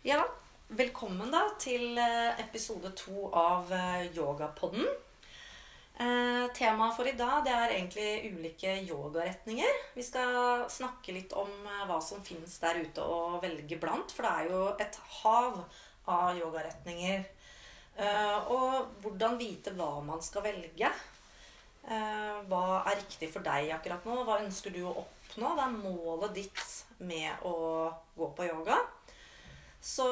Ja, velkommen da til eh, episode to av eh, Yogapodden. Eh, temaet for i dag det er egentlig ulike yogaretninger. Vi skal snakke litt om eh, hva som finnes der ute å velge blant, for det er jo et hav av yogaretninger. Eh, og hvordan vite hva man skal velge. Eh, hva er riktig for deg akkurat nå? Hva ønsker du å oppnå? Hva er målet ditt med å gå på yoga? Så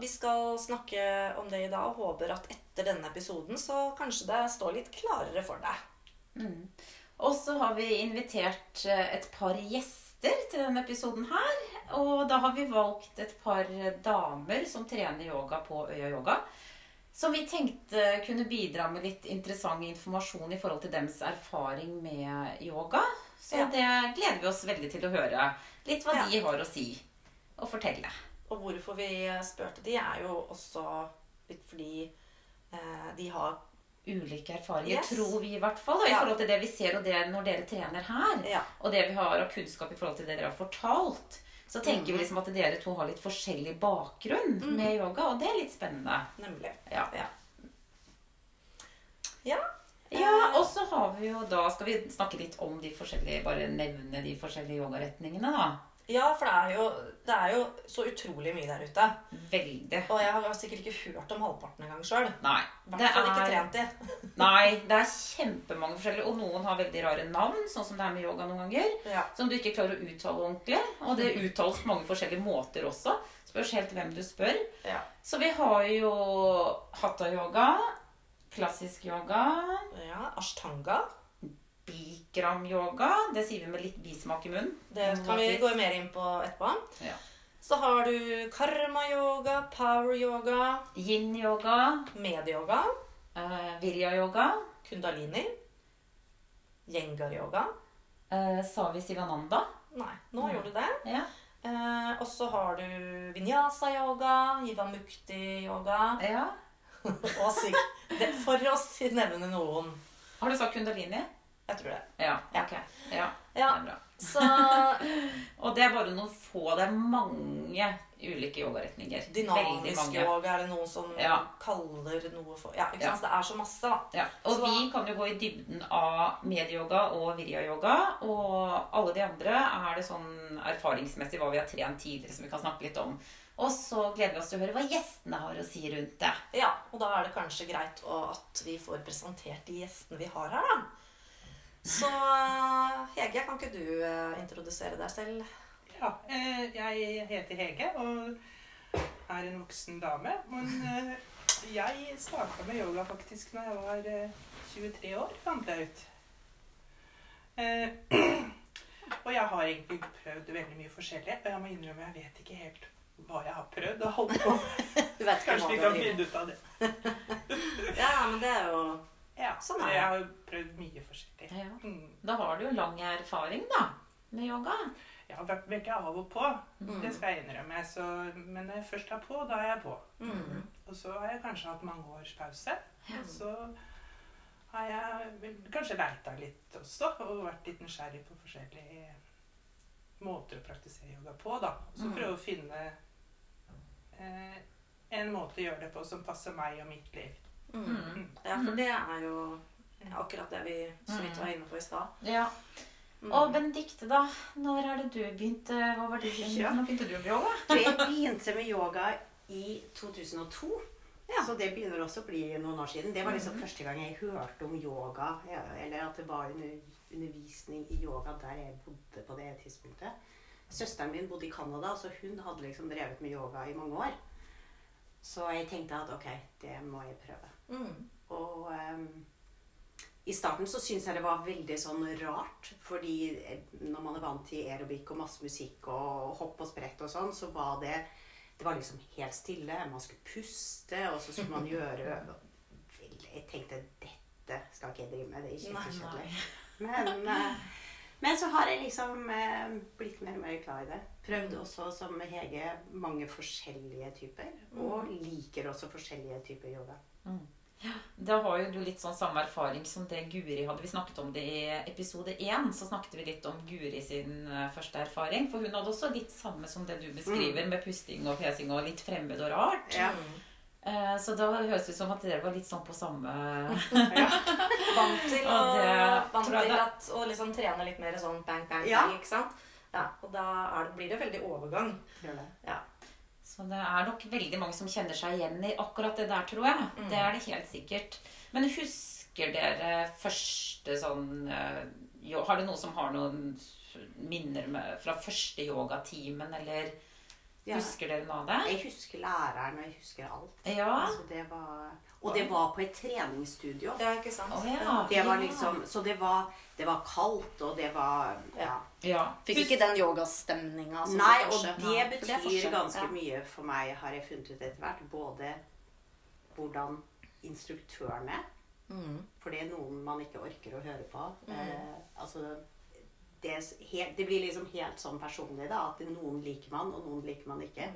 vi skal snakke om det i dag og håper at etter denne episoden så kanskje det står litt klarere for deg. Og så har vi invitert eh, et par gjester til denne episoden her. Og da har vi valgt et par damer som trener yoga på Øya Yoga. Som vi tenkte kunne bidra med litt interessant informasjon i forhold til deres erfaring med yoga. Så Ja. det gleder vi oss veldig til å høre. Litt hva Ja. de har å si og fortelle. Og hvorfor vi spurte de, er jo også litt fordi eh, de har Ulike erfaringer, Yes. tror vi i hvert fall. Da, I Ja. forhold til det vi ser og det når dere trener her. Ja. Og det vi har av kunnskap i forhold til det dere har fortalt. Så tenker mm. vi liksom at dere to har litt forskjellig bakgrunn med yoga, og det er litt spennende. Nemlig. Ja. Ja. ja. Ja, og så har vi jo da Skal vi snakke litt om de forskjellige Bare nevne de forskjellige yogaretningene, da. Ja, for det er, jo, det er jo så utrolig mye der ute. Veldig. Og jeg har sikkert ikke hørt om halvparten engang sjøl. I hvert fall ikke trent i. Nei, det er kjempemange forskjellige, og noen har veldig rare navn, sånn som det er med yoga noen ganger. Ja. Som du ikke klarer å uttale ordentlig. Og det uttales på mange forskjellige måter også. Spørs helt hvem du spør. Ja. Så vi har jo hatha-yoga, klassisk yoga, ja. Ashtanga. Bikram-yoga. Det sier vi med litt bismak i munnen. Det kan vi gå mer inn på etterpå. Ja. Så har du karma-yoga, power-yoga, Yin-yoga, med-yoga, Uh, virya-yoga, kundalini, yengar-yoga. eh, savi sivananda. Nei, nå Nei. gjorde du det. Ja. Uh, og så har du vinyasa-yoga, jivamukti-yoga ja. og syk... For å nevne noen. Har du sagt kundalini? Jeg tror det. Ja. Ja. ok. Ja, Ja, Det er bra. så Og det er bare noen få. Det er mange ulike yogaretninger. Dynamisk yoga er det noen som Ja. kaller noe for Ja, ikke Ja. sant? Det er så masse, da. Ja, og Så- vi kan jo gå i dybden av medyoga og virya-yoga. Og alle de andre er det sånn erfaringsmessig hva vi har trent tidligere som vi kan snakke litt om. Og så gleder vi oss til å høre hva gjestene har å si rundt det. Ja, og da er det kanskje greit at vi får presentert de gjestene vi har her, da. Så Hege, kan ikke du eh, introdusere deg selv? Ja, eh, jeg heter Hege og er en voksen dame. Men eh, jeg starta med yoga faktisk når jeg var eh, 23 år, fant jeg ut. Og jeg har egentlig prøvd veldig mye forskjellig. Og jeg må innrømme jeg vet ikke helt hva jeg har prøvd og holdt på. Du vet ikke Kanskje vi kan finne ut av det. Ja, men det er jo Ja, Sånn er det. Jeg har jo prøvd mye forskjellig. Ja. Mm. Da har du jo lang erfaring, da, med yoga. Jeg har vært veldig av og på, Mm. det skal jeg innrømme. Så, men når jeg først er på, da er jeg på. mm. Og så har jeg kanskje hatt mange års pause. Og så har jeg kanskje leita litt også, og vært litt nysgjerrig på forskjellige måter å praktisere yoga på. da. Og så Mm. prøve å finne eh, en måte å gjøre det på som passer meg og mitt liv. Mm. Ja, for det er jo akkurat det vi så vidt var inne på i stad. Ja. Mm. Og Benedicte, da. Når er det du begynte Hva var det? Ja. Når begynte du med yoga? Jeg begynte med yoga i 2002. Ja. Så det begynner også å bli noen år siden. Det var liksom mm. første gang jeg hørte om yoga. Eller at det var under, undervisning i yoga der jeg bodde på det tidspunktet. Søsteren min bodde i Canada, så hun hadde liksom drevet med yoga i mange år. Så jeg tenkte at ok, det må jeg prøve. Mm. Og um, i starten så syntes jeg det var veldig sånn rart. Fordi eh, når man er vant til aerobic og masse musikk og hopp og sprett og sånn, så var det Det var liksom helt stille. Man skulle puste, og så skulle man gjøre Jeg tenkte dette skal ikke jeg drive med. Det er Nei, kjempekjedelig. Men, eh, men så har jeg liksom eh, blitt mer og mer glad i det. Prøvd også, som Hege, mange forskjellige typer. Og liker også forskjellige typer yoga. Da har jo du litt sånn samme erfaring som det Guri hadde. Vi snakket om det i episode én. Så snakket vi litt om Guri sin eh, første erfaring. For hun hadde også litt samme som det du beskriver, med pusting og pesing og litt fremmed og rart. Ja. Eh, Så da høres det ut som at dere var litt sånn på samme Vant til, Og det vant til det- at, å liksom trene litt mer sånn bang, bang, Ja. bang. Ikke sant? Ja, og da er det, blir det veldig overgang. Det. Ja. Så det er nok veldig mange som kjenner seg igjen i akkurat det der, tror jeg. Mm. Det er det helt sikkert. Men husker dere første sånn eh, jo, Har det noen som har noen minner med, fra første yogatimen, eller Ja. husker dere noe av det? Jeg husker læreren, og jeg husker alt. Ja. Altså, det var, og det var på et treningsstudio. Ja, ikke sant? Oh, ja. Det var liksom, så det var, det var kaldt, og det var ja. ja. Fikk ikke den yogastemninga. Nei, og det betyr ganske Ja. mye for meg, har jeg funnet ut etter hvert. Både hvordan instruktøren er, Mm. for det er noen man ikke orker å høre på. Mm. Eh, altså, det, er helt, det blir liksom helt sånn personlig, da. At noen liker man, og noen liker man ikke.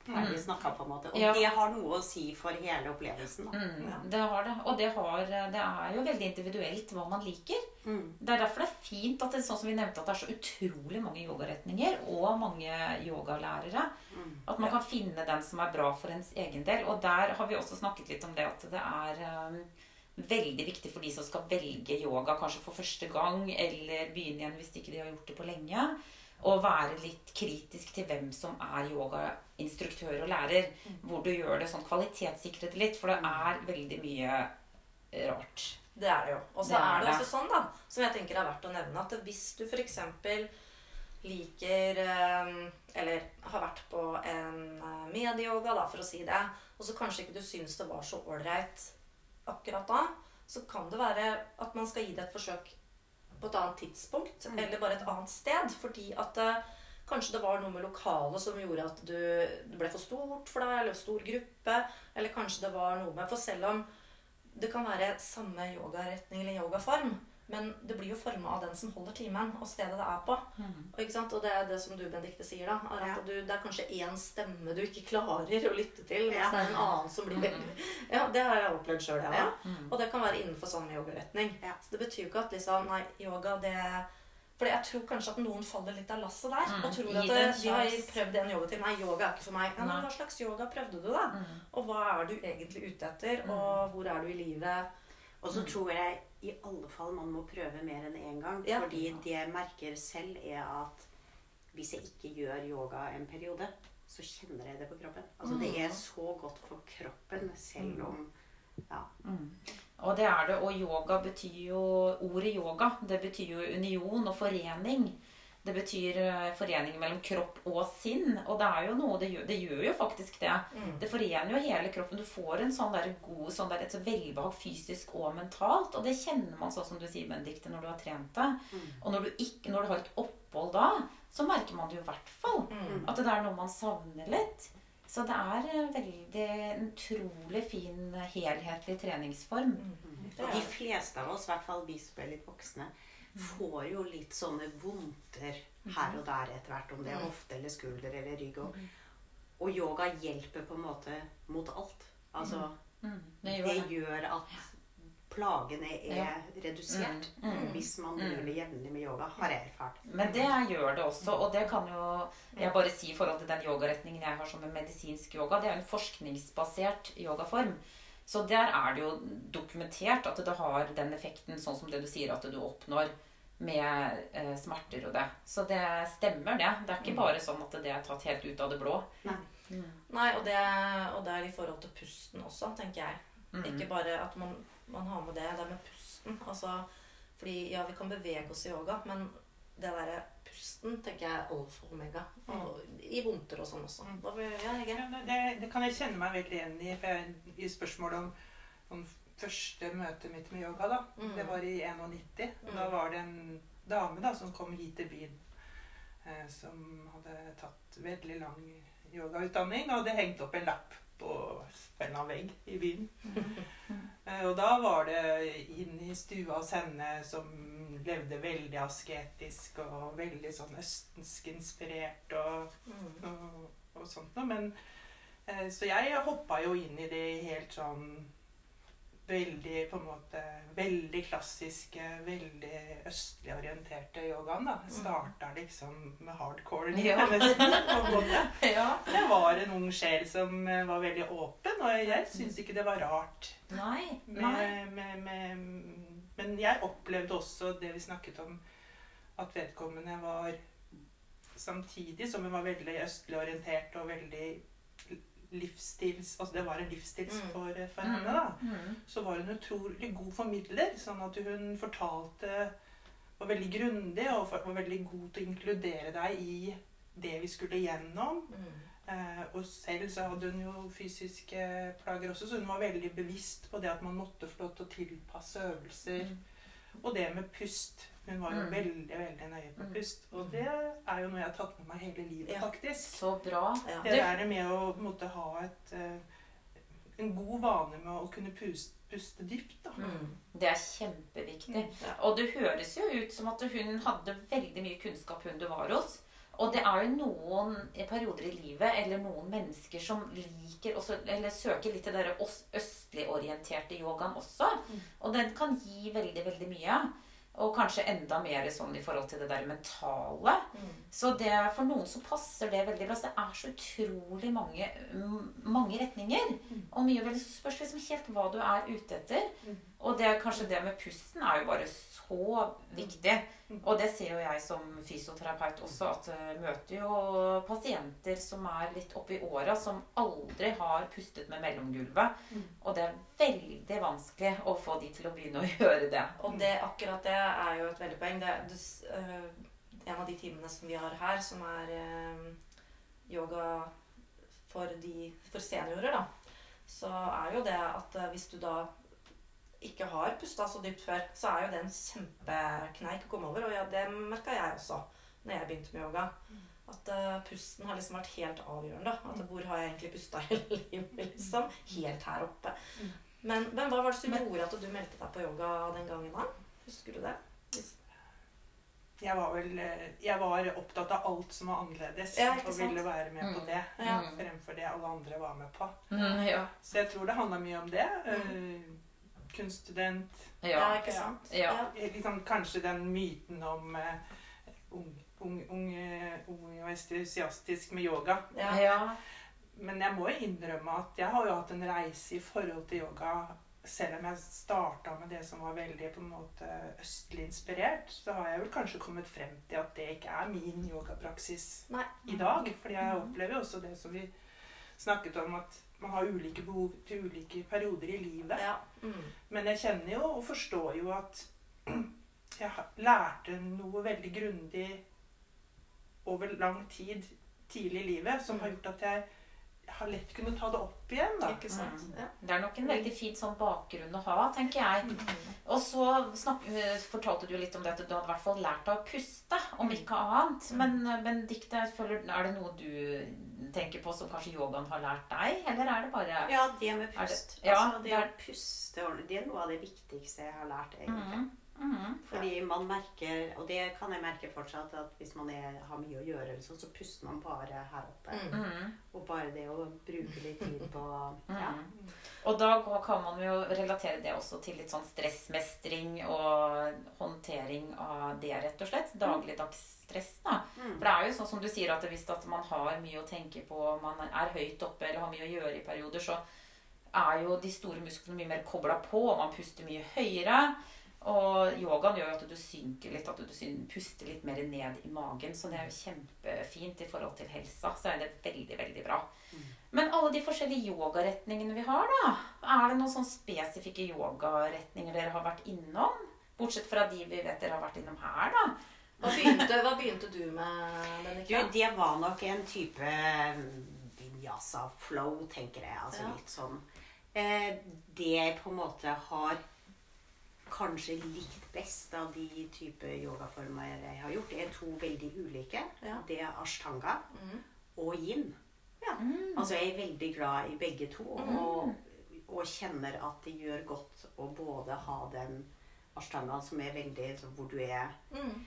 Ferdig snakka, på en måte. Og Ja. det har noe å si for hele opplevelsen. Da. Mm, det har det. Og det, har, det er jo veldig individuelt hva man liker. Mm. Det er derfor det er fint at det, sånn som vi nevnte, at det er så utrolig mange yogaretninger og mange yogalærere. Mm. At man kan finne den som er bra for ens egen del. Og der har vi også snakket litt om det at det er um, veldig viktig for de som skal velge yoga kanskje for første gang, eller begynne igjen hvis ikke de har gjort det på lenge, å være litt kritisk til hvem som er yogainstruktør og lærer. Hvor du gjør det sånn kvalitetssikret litt, for det er veldig mye rart. Det er det jo. Og så er det også sånn, da, som jeg tenker er verdt å nevne, at hvis du f.eks. liker eh, Eller har vært på en eh, medieyoga, da, for å si det, og så kanskje ikke du syns det var så ålreit akkurat da, så kan det være at man skal gi det et forsøk på et annet tidspunkt, Mm. eller bare et annet sted, fordi at eh, Kanskje det var noe med lokalet som gjorde at du, det ble for stort for deg, eller stor gruppe. Eller kanskje det var noe med For selv om det kan være samme yogaretning eller yogaform, men det blir jo forma av den som holder timen, og stedet det er på. Og, ikke sant? og det er det som du, Benedicte, sier, da. Er at Ja. du, det er kanskje én stemme du ikke klarer å lytte til, mens Ja. det er en annen som blir Ja, det har jeg opplevd sjøl, jeg Ja. òg. Og det kan være innenfor samme yogaretning. Ja. Så det betyr jo ikke at liksom Nei, yoga, det For jeg tror kanskje at noen faller litt av lasset der. Mm. Og tror at det de har prøvd en yoga til. Nei, yoga er ikke for meg. Ja, men hva slags yoga prøvde du, da? Mm. Og hva er du egentlig ute etter? Og hvor er du i livet? Og så tror jeg i alle fall man må prøve mer enn én gang. Ja. Fordi det jeg merker selv, er at hvis jeg ikke gjør yoga en periode, så kjenner jeg det på kroppen. Altså Det er så godt for kroppen, selv om ja. Og det er det. Og yoga betyr jo Ordet yoga, det betyr jo union og forening. Det betyr eh, forening mellom kropp og sinn. Og det er jo noe Det gjør, det gjør jo faktisk det. Mm. Det forener jo hele kroppen. Du får en sånn der god sånn der, et velbehag fysisk og mentalt. Og det kjenner man sånn som du sier, Benedicte, når du har trent det. Og når du, ikke, når du har et opphold da, så merker man det jo i hvert fall. Mm. At det er noe man savner litt. Så det er eh, veldig en utrolig fin eh, helhetlig treningsform. Mm. De fleste av oss, i hvert fall vi som er litt voksne, får jo litt sånne vondter her og der etter hvert. Om det er hofte eller skulder eller rygg. Og, og yoga hjelper på en måte mot alt. Altså Mm, det gjør at plagene er redusert Mm, mm, hvis man mm. gjør det jevnlig med yoga, har jeg erfart. Men det gjør det også, og det kan jo jeg bare si i forhold til den yogaretningen jeg har som en medisinsk yoga. Det er en forskningsbasert yogaform. Så der er det jo dokumentert at det har den effekten, sånn som det du sier at du oppnår med eh, smerter og det. Så det stemmer, det. Det er ikke bare sånn at det er tatt helt ut av det blå. Nei. Nei, og det, og det er i forhold til pusten også, tenker jeg. Mm. Ikke bare at man, man har med det, det er med pusten. Altså, fordi ja, vi kan bevege oss i yoga, men det derre pusten tenker jeg alfa og omega. Og, I vondter og sånn også. Hva ja, det, det kan jeg kjenne meg veldig igjen i. For jeg, I spørsmålet om, om første møtet mitt med yoga. da. Mm. Det var i 91. og Da Mm. var det en dame da, som kom hit til byen. Eh, som hadde tatt veldig lang yogautdanning og hadde hengt opp en lapp på spenna vegg i byen. Eh, og da var det inn i stua hos henne som levde veldig asketisk og veldig sånn østensk inspirert og Mm. og, og sånt noe. Men, eh, så jeg hoppa jo inn i det helt sånn veldig på en måte, veldig klassiske, veldig østlig orienterte yogaen. da. Jeg starta liksom med hardcore. Ja. nesten. Ja. Jeg var en ung sjel som eh, var veldig åpen, og jeg syns ikke det var rart. Nei. Nei. Med, med, med, men jeg opplevde også det vi snakket om, at vedkommende var Samtidig som hun var veldig østlig orientert og veldig livsstils Altså det var en livsstils Mm. for, for henne, da. Mm. Så var hun utrolig god formidler. Sånn at hun fortalte Var veldig grundig og var veldig god til å inkludere deg i det vi skulle gjennom. Mm. Eh, og selv så hadde hun jo fysiske plager også, så hun var veldig bevisst på det at man måtte få lov til å tilpasse øvelser. Og det med pust. Hun var jo Mm. veldig veldig nøye på Mm. pust. Og det er jo noe jeg har tatt med meg hele livet, Ja. faktisk. Så bra. Ja. Det der med å måtte ha et, eh, en god vane med å kunne puste, puste dypt. da. Mm. Det er kjempeviktig. Ja. Og det høres jo ut som at hun hadde veldig mye kunnskap, hun du var hos. Og det er jo noen perioder i livet, eller noen mennesker, som liker også, eller søker litt til den østlig orienterte yogaen også. Mm. Og den kan gi veldig, veldig mye. Og kanskje enda mer sånn i forhold til det der mentale. Mm. Så det, for noen så passer det veldig bra. Så det er så utrolig mange, mange retninger. Mm. Og mye vel, så spørs liksom helt hva du er ute etter. Mm. Og det, er kanskje det med pusten er jo bare så viktig. Mm. Og det ser jo jeg som fysioterapeut også, at jeg møter jo pasienter som er litt oppi åra, som aldri har pustet med mellomgulvet. Mm. Og det er veldig vanskelig å få de til å begynne å gjøre det. Og det, akkurat det er jo et veldig poeng. Det, s- øh, en av de timene som vi har her, som er øh, yoga for, de, for seniorer, da, så er jo det at øh, hvis du da ikke har pusta så dypt før, så er jo det en kjempekneik å komme over. Og ja, det merka jeg også når jeg begynte med yoga. At pusten har liksom vært helt avgjørende. At hvor har jeg egentlig pusta hele livet? liksom? Helt her oppe. Mm. Men, men hva var det som gjorde at du meldte deg på yoga den gangen? da? Husker du det? Hvis- Jeg var vel eh, Jeg var opptatt av alt som var annerledes, Ja, og ville være med på Mm. det. Ja. Mm. Fremfor det alle andre var med på. Mm, ja. Så jeg tror det handla mye om det. Eh, kunststudent. Ja, Ja. ikke sant? Ja. Eh, Liksom, kanskje den myten om uh, ung, ung, ung, eh, ung og entusiastisk med yoga. Ja. ja. Men jeg må jo innrømme at jeg har jo hatt en reise i forhold til yoga. Selv om jeg starta med det som var veldig på en måte østlig inspirert, så har jeg vel kanskje kommet frem til at det ikke er min yogapraksis Nei. i dag. Fordi jeg Mhm. opplever jo også det som vi snakket om, at man har ulike behov til ulike perioder i livet. Ja. Mm. Men jeg kjenner jo og forstår jo at jeg lærte noe veldig grundig over lang tid tidlig i livet, som har gjort at jeg har lett kunnet ta det opp igjen. da. Ikke sant? Mm. Ja. Det er nok en veldig fin sånn bakgrunn å ha, tenker jeg. Mm. Og så snak, eh, fortalte du litt om det at du hadde i hvert fall lært deg å puste, om ikke annet. Men eh, Benedicte, føler- er det noe du tenker på som kanskje yogaen har lært deg, eller er det bare Ja, det med pust. det- ja, altså, det det, er, puste det er noe av det viktigste jeg har lært, egentlig. Mhm, mhm. Fordi man merker, og det kan jeg merke fortsatt, at hvis man er, har mye å gjøre, eller sånn, så puster man bare her oppe. Mm. Mhm, Og bare det å bruke litt tid på ja. mm. Og da kan man jo relatere det også til litt sånn stressmestring og håndtering av det, rett og slett. Dagligdags stress, da. Mm. For det er jo sånn som du sier at hvis at man har mye å tenke på, man er høyt oppe eller har mye å gjøre i perioder, så er jo de store musklene mye mer kobla på, og man puster mye høyere. Og yogaen gjør jo at du synker litt, at du puster litt mer ned i magen. Så det er jo kjempefint i forhold til helsa. Så er det veldig, veldig bra. Men alle de forskjellige yogaretningene vi har, da. Er det noen sånn spesifikke yogaretninger dere har vært innom? Bortsett fra de vi vet dere har vært innom her, da. Hva, begynte, hva begynte du med, Benedicte? det var nok en type mm, vinyasa-flow, tenker jeg. Altså Ja. litt sånn eh, Det jeg på en måte har kanskje likt best av de type yogaformer jeg har gjort, er to veldig ulike. Ja. Det er ashtanga Mm. og yin. Mm. Altså jeg er veldig glad i begge to, Mm. og, og kjenner at det gjør godt å både ha den ashtangaen som er veldig så hvor du er Mm.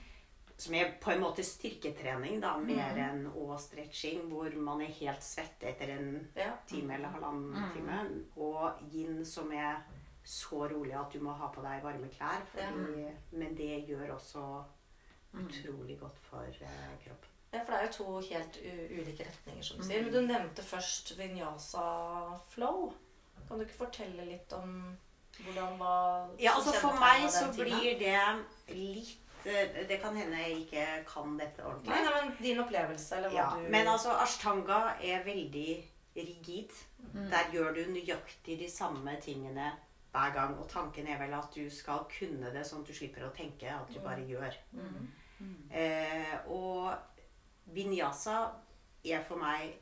som er på en måte styrketrening, da, mer Mm. enn og stretching, hvor man er helt svett etter en Ja. time eller halvannen Mm. time. Og yin som er så rolig at du må ha på deg varme klær. Fordi, Men det gjør også utrolig godt for eh, kroppen. Ja, for det er jo to helt ulike retninger, som du sier. Men du nevnte først vinyasa flow. Kan du ikke fortelle litt om hvordan hva Ja, altså For meg så blir det litt eh, Det kan hende jeg ikke kan dette Nei, ordentlig. nei, men din opplevelse, eller hva Ja, du men altså ashtanga er veldig rigid. Mm. Der gjør du nøyaktig de samme tingene hver gang. Og tanken er vel at du skal kunne det, sånn at du slipper å tenke. At du bare gjør. Mm. Eh, og vinyasa er for meg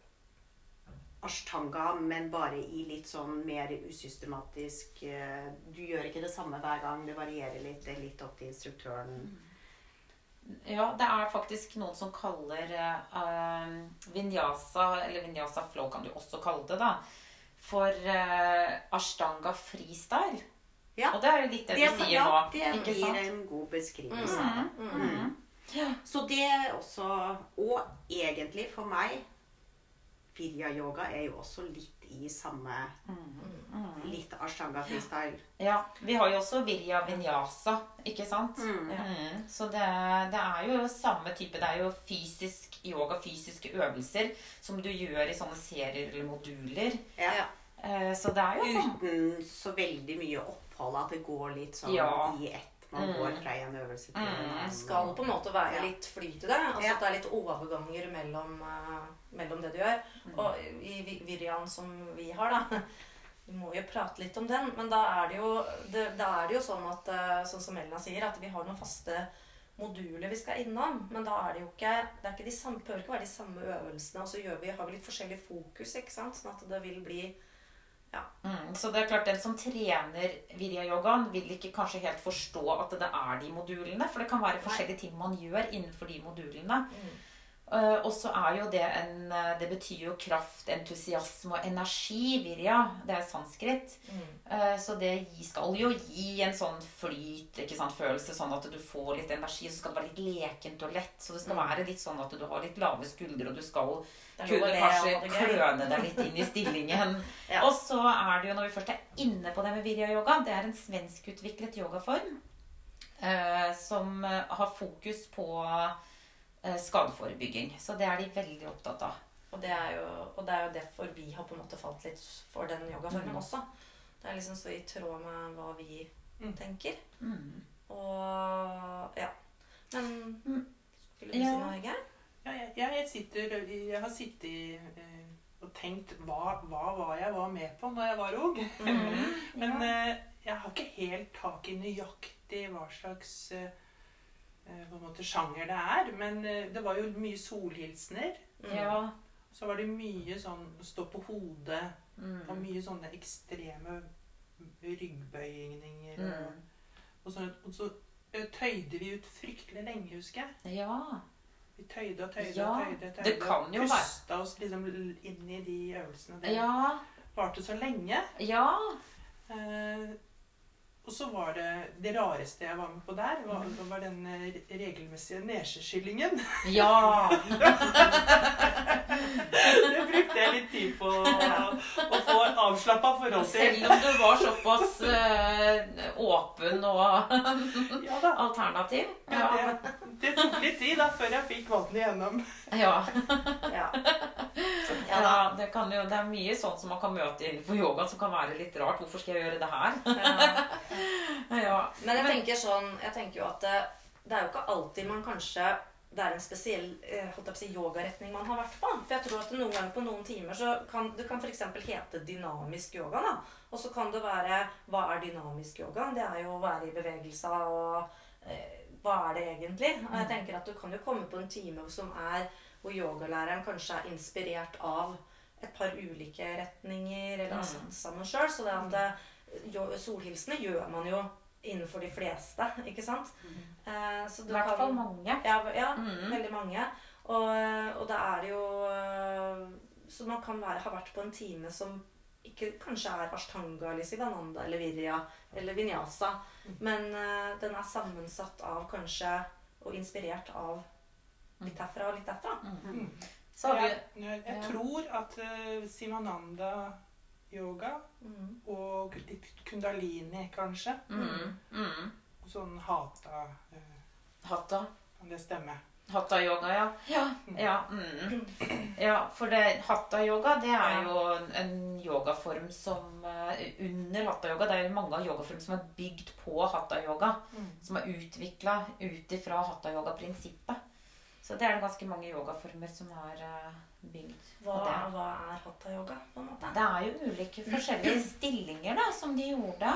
ashtanga, men bare i litt sånn mer usystematisk eh, Du gjør ikke det samme hver gang. Det varierer litt. Det er litt opp til instruktøren. Ja, det er faktisk noen som kaller eh, vinyasa, eller vinyasa flow kan du også kalle det, da, for uh, ashtanga freestyle. Ja, Og det er jo litt det, Det, du sier ja, nå. det ikke gir sant? en god beskrivelse. Mm. Mm. Ja. Så det er også Og egentlig for meg Virya-yoga er jo også litt i samme Litt ashtanga freestyle. ja. Vi har jo også virya vinyasa, ikke sant? Mm. Mm. Så det, det er jo samme type. Det er jo fysisk yoga, fysiske øvelser, som du gjør i sånne serier eller moduler. Ja. Ja. Eh, Så det er jo sånn Uten så veldig mye opphold, at det går litt sånn Ja. i ett. Man Mm. går fra en øvelse til en Mm. annen. Det skal på en måte være Ja. litt flyt i det. Altså Ja. at det er litt overganger mellom, uh, mellom det du gjør. Mm. Og i vi- som vi har, da Vi må jo prate litt om den. Men da er det jo, det, er det jo sånn at eh, Sånn som Elna sier, at vi har noen faste moduler vi skal innom. Men da er det jo ikke Det er ikke de samme, prøver ikke være de samme øvelsene. Og så vi, har vi litt forskjellig fokus, ikke sant? Sånn at det vil bli Mm, så det er klart Den som trener virya-yogaen, vil ikke kanskje helt forstå at det er de modulene. For det kan være forskjellige ting man gjør innenfor de modulene. Eh, og så er jo det en eh, Det betyr jo kraft, entusiasme og energi. virja. Det er sanskrit. Eh, så det skal jo gi en sånn flyt, ikke sant, følelse, sånn at du får litt energi. Så skal det være litt lekent og lett. Så det skal Mm. være litt sånn at du har litt lave skuldre, og du skal kunne det, kanskje kløne deg litt inn i stillingen. Ja. Og så er det jo, når vi først er inne på det med virja-yoga, det er en svenskutviklet yogaform uh, som har fokus på skadeforebygging. Så det er de veldig opptatt av. Og det, er jo, og det er jo derfor vi har på en måte falt litt for den yogaformen Mm. også. Det er liksom så i tråd med hva vi Mm. tenker. Mm. Og ja. Men Mm. skulle du Ja. si noe, Hege? Ja, jeg, jeg, sitter, jeg har sittet eh, og tenkt hva, hva var jeg var med på når jeg var ung? Mm. Men eh, jeg har ikke helt tak i nøyaktig hva slags eh, eh, på en måte sjanger det er. Men eh, det var jo mye solhilsener. Mm. Ja. Så var det mye sånn stå på hodet. Og Mm. mye sånne ekstreme ryggbøyninger. Og, Mm. og, så, og så eh, tøyde vi ut fryktelig lenge, husker jeg. Ja. Vi tøyde og tøyde Ja, og tøyde. tøyde det kan jo være- Pusta oss liksom inn i de øvelsene. Det Ja. varte så lenge. Ja. Eh, og så var det Det rareste jeg var med på der, var, Mm. var den eh, regelmessige neseskyllingen. Ja. det brukte jeg litt tid på å, å få avslappa forhold til. Selv om du var såpass eh, åpen og Ja da. alternativ. Ja. Ja. det, det tok litt tid da, før jeg fikk vannet igjennom. ja. Ja. Ja, det, kan jo, det er mye sånt som man kan møte innenfor yogaen som kan være litt rart. Hvorfor skal jeg gjøre det her? Ja. Men jeg tenker sånn Jeg tenker jo at det, det er jo ikke alltid man kanskje det er en spesiell eh, holdt jeg på å si, yogaretning man har vært på. For jeg tror at noen ganger på noen timer så kan det kan f.eks. hete dynamisk yoga. da. Og så kan det være Hva er dynamisk yoga? Det er jo å være i bevegelse og eh, Hva er det egentlig? Og jeg tenker at du kan jo komme på en time som er hvor yogalæreren kanskje er inspirert av et par ulike retninger eller har satt sammen sjøl. Så det at eh, jo- solhilsene gjør man jo innenfor de fleste, ikke sant? Eh, I mm. hvert fall mange. Ja, ja Mm. veldig mange. Og, og det er jo eh, Så man kan være, ha vært på en time som ikke kanskje er ashtanga eller sivananda eller virya eller vinyasa, men uh, den er sammensatt av kanskje og inspirert av litt herfra og litt derfra. Mm. Så har vi Jeg, jeg, jeg tror at uh, Sivananda yoga Mm. og litt kundalini, kanskje. Mm. Mm. Og sånn hata uh, Hata. Kan det stemme? Hatta-yoga, ja. Ja, ja, mm. ja for det, hatta-yoga det er jo en yogaform som eh, Under hatta-yoga Det er jo mange av yogaformer som er bygd på hatta-yoga. Mm. Som er utvikla ut ifra hatta-yoga-prinsippet. Så det er det ganske mange yogaformer som er eh, bygd Hva, det. hva er hatta-yoga, på en måte? Det er jo ulike forskjellige stillinger da, som de gjorde.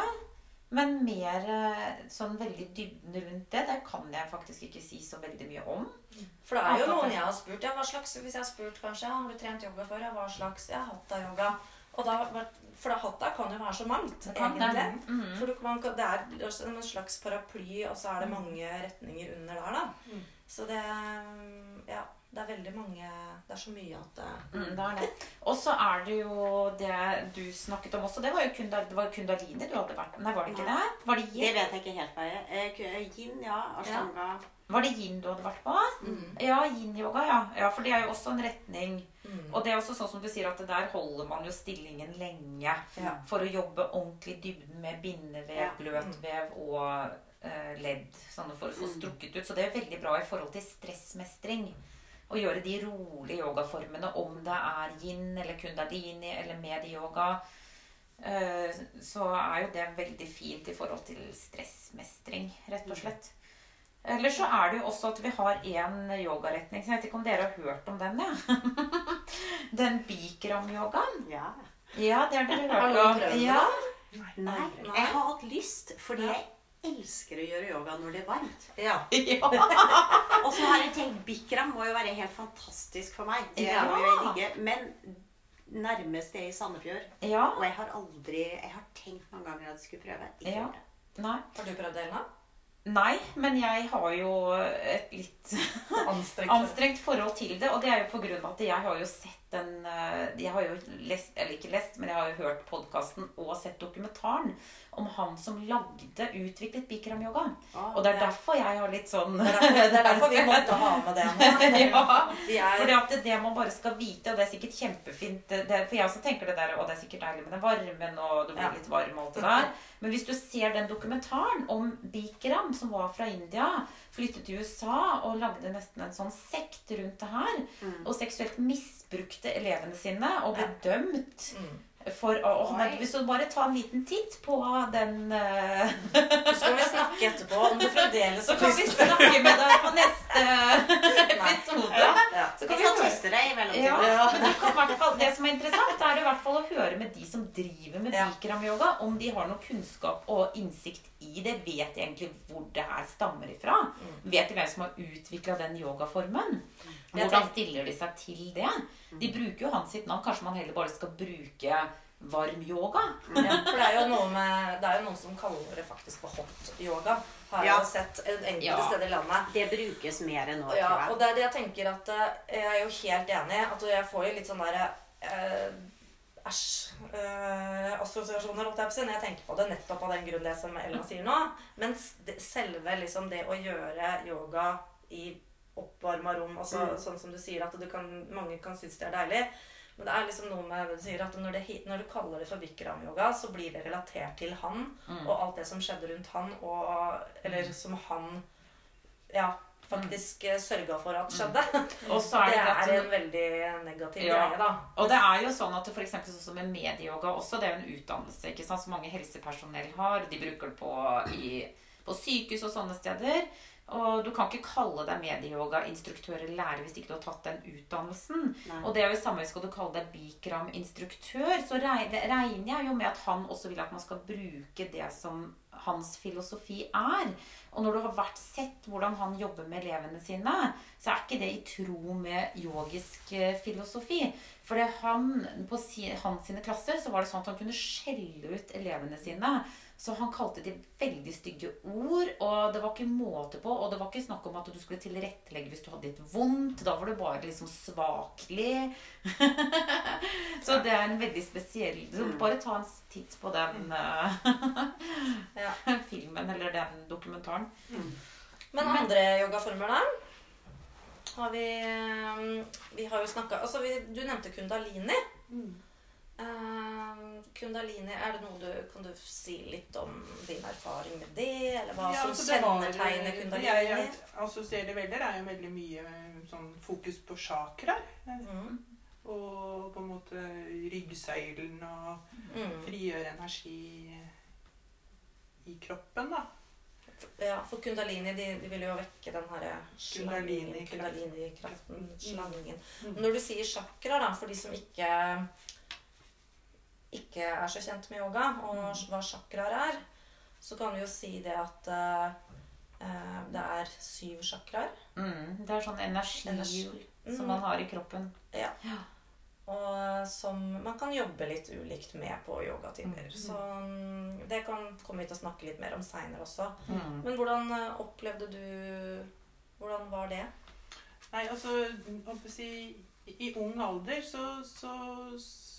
Men mer eh, sånn veldig dybden rundt det, det kan jeg faktisk ikke si så veldig mye om. For det er jo noen jeg har spurt. Ja, hva slags, hvis jeg har spurt kanskje, har du trent yoga før? Ja, hva slags? Ja, hatta-yoga. Og da, for da hatta kan jo være så mangt, egentlig. Mhm. For det er en slags paraply, og så er det mange retninger under der, da. Mm. Så det Ja, det er veldig mange Det er så mye at det Mm, det er det. Og så er det jo det du snakket om også. Det var jo kunda, det var kundalini du hadde vært Nei, var det ikke det? Var det Det vet jeg ikke helt hva er. Eh, Yin, ja. Ashtanga. var det yin du hadde vært på? mm. Ja, yin-yoga, ja. ja. For det er jo også en retning. Mm. Og det er også sånn som du sier at der holder man jo stillingen lenge Ja. for å jobbe ordentlig i dybden med bindevev, Ja. bløtvev og eh, ledd. Sånn for å få strukket ut. Så det er veldig bra i forhold til stressmestring. Å gjøre de rolige yogaformene, om det er yin eller kundalini eller medyoga, eh, så er jo det veldig fint i forhold til stressmestring, rett og slett. Eller så er det jo også at vi har en yogaretning, så jeg vet ikke om dere har hørt om den, ja. Den bikram-yogaen. Ja. Ja, det har dere hørt om. Ja. Nei, Nei. jeg har hatt lyst, fordi jeg elsker å gjøre yoga når det er varmt. ja. Og så har jeg tenkt Bikram må jo være helt fantastisk for meg. Det Ja. må jo jeg ligge. Men nærmest er i Sandefjord. ja. Og jeg har aldri Jeg har tenkt mange ganger at jeg skulle prøve. Ikke Ja. Nei. Har du prøvd det, Elna? Nei, men jeg har jo et litt anstrengt forhold til det. Og det er jo på grunn av at jeg har jo sett den eh, Jeg har jo lest, eller ikke lest, men jeg har jo hørt podkasten og sett dokumentaren om han som lagde, utviklet bikram-yoga. Og det er ja. derfor jeg har litt sånn Det er derfor, det er derfor vi måtte ha med det nå. ja. At det, det man bare skal vite, og det er sikkert kjempefint det, For jeg også tenker det der, og det er sikkert deilig med den varmen, og du blir Ja. litt varm og alt det der. Men hvis du ser den dokumentaren om Bikram, som var fra India, flyttet til USA og lagde nesten en sånn sekt rundt det her, Mm. og seksuelt misbrukte elevene sine og ble dømt mm. For å men Hvis du bare tar en liten titt på den uh... Så skal vi snakke etterpå om du fremdeles Så kan vi snakke med deg på neste episode. Ja. Så kan vi teste det i ja, mellomtiden. men kan fall, Det som er interessant, er i hvert fall å høre med de som driver med bikram-yoga, om de har noe kunnskap og innsikt i det. Vet de egentlig hvor det her stammer ifra? Mm. Vet de hvem som har utvikla den yogaformen? Jeg Hvordan stiller de seg til det? De bruker jo hans sitt navn. Kanskje man heller bare skal bruke varm yoga? Ja, for det er jo noe med Det er jo noen som kaller det faktisk for hot yoga. Har jeg Ja. jo sett en- enkelte Ja. steder i landet. Det brukes mer enn nå, Ja, tror og det er det jeg tenker at eh, Jeg er jo helt enig. At jeg får jo litt sånn derre eh, Æsj. Eh, assosiasjoner, holdt jeg på å si, når jeg tenker på det. Nettopp av den grunn det som Ella sier nå. Mens selve liksom det å gjøre yoga i oppvarma rom, altså Mm. sånn som du sier at du kan, mange kan synes det er deilig. Men det er liksom noe med du sier at når, det, når du kaller det for bikram-yoga, så blir det relatert til han Mm. og alt det som skjedde rundt han, og, eller som han ja, faktisk mm. sørga for at skjedde. Og så er Det det, er en veldig negativ Ja. greie, da. Og det er jo sånn at eksempel sånn som med medieyoga også, det er jo en utdannelse ikke sant, som mange helsepersonell har. De bruker det på, i, på sykehus og sånne steder. Og du kan ikke kalle deg medieyogainstruktør eller lærer hvis ikke du har tatt den utdannelsen. Nei. Og det er jo samme skal du kalle deg Bikram-instruktør, så regner jeg jo med at han også vil at man skal bruke det som hans filosofi er. Og når du har vært sett hvordan han jobber med elevene sine, så er ikke det i tro med yogisk eh, filosofi. For han, på hans sine klasser så var det sånn at han kunne skjelle ut elevene sine. Så han kalte de veldig stygge ord, og det var ikke måte på. Og det var ikke snakk om at du skulle tilrettelegge hvis du hadde litt vondt. Da var du bare liksom svakelig. så det er en veldig spesiell så Mm. Bare ta en titt på den eh, filmen eller den dokumentaren. Men andre yogaformer, da? Har vi eh, Vi har jo snakka altså vi, Du nevnte kundalini. Mm. Eh, kundalini, er det noe du Kan du si litt om din erfaring med det? Eller hva Ja, som altså, det kjennetegner kundalini? Jeg, jeg assosierer veldig. Det er jo veldig mye eh, sånn fokus på chakraer. Mm. Og på en måte ryggsøylen og Mm. frigjøre energi i kroppen, da. Ja, for kundalini de, de vil jo vekke den herre Kundalini-kraften. kundalini-kraften, slangen. Mm. Når du sier chakra, da, for de som ikke ikke er så kjent med yoga, og Mm. hva chakraer er, så kan vi jo si det at eh, eh, det er syv chakraer. Mm, det er sånn energihjul Mm. som man har i kroppen. ja Og som man kan jobbe litt ulikt med på yogatimer. Mm. Så mm, det kan, kommer vi til å snakke litt mer om seinere også. Mm. Men hvordan eh, opplevde du Hvordan var det? Nei, altså hva skal jeg si, I ung alder så, så,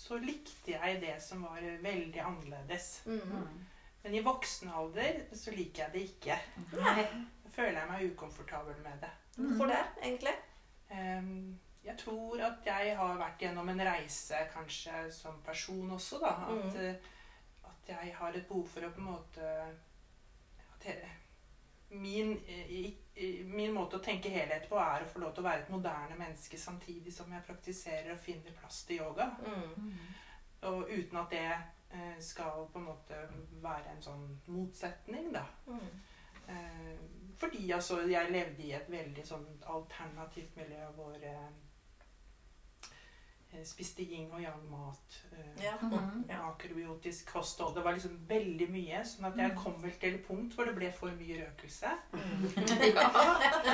så likte jeg det som var veldig annerledes. Mm. Men i voksen alder så liker jeg det ikke. Nei. Da føler jeg meg ukomfortabel med det. Hvorfor det, egentlig? Ehm, jeg tror at jeg har vært gjennom en reise kanskje som person også, da. At, Mm. eh, at jeg har et behov for å på en måte at jeg, min, eh, min måte å tenke helhet på er å få lov til å være et moderne menneske samtidig som jeg praktiserer og finner plass til yoga. Mm. Og uten at det eh, skal på en måte være en sånn motsetning, da. Mm. Eh, fordi altså, jeg levde i et veldig sånn alternativt miljø hvor spiste yin og yang mat. Eh, Ja. Mhm. ja. Makrobiotisk kosthold. Det var liksom veldig mye. Sånn at jeg kom vel til et punkt hvor det ble for mye røkelse. Mm.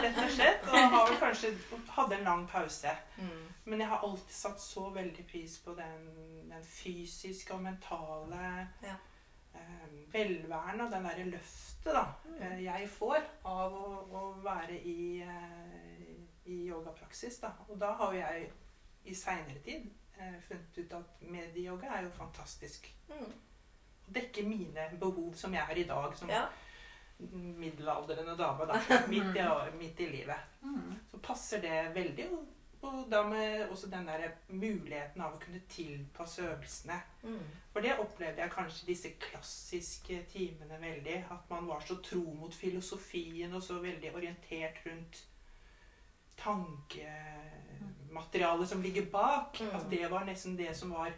Rett og slett. Og har vel kanskje hadde en lang pause. Mm. Men jeg har alltid satt så veldig pris på den, den fysiske og mentale Ja. eh, velværen og den derre løftet da, eh, jeg får av å, å være i, eh, i yogapraksis. Da. Og da har jo jeg i seinere tid eh, funnet ut at medieyoga er jo fantastisk. Mm. Dekker dekke mine behov som jeg er i dag som Ja. middelaldrende dame. Da, midt, i, midt i livet Mm. så passer det veldig. Og, og da med også den der muligheten av å kunne tilpasse øvelsene. Mm. For det opplevde jeg kanskje disse klassiske timene veldig. At man var så tro mot filosofien og så veldig orientert rundt tankematerialet som ligger bak. Mm. At det var nesten det som var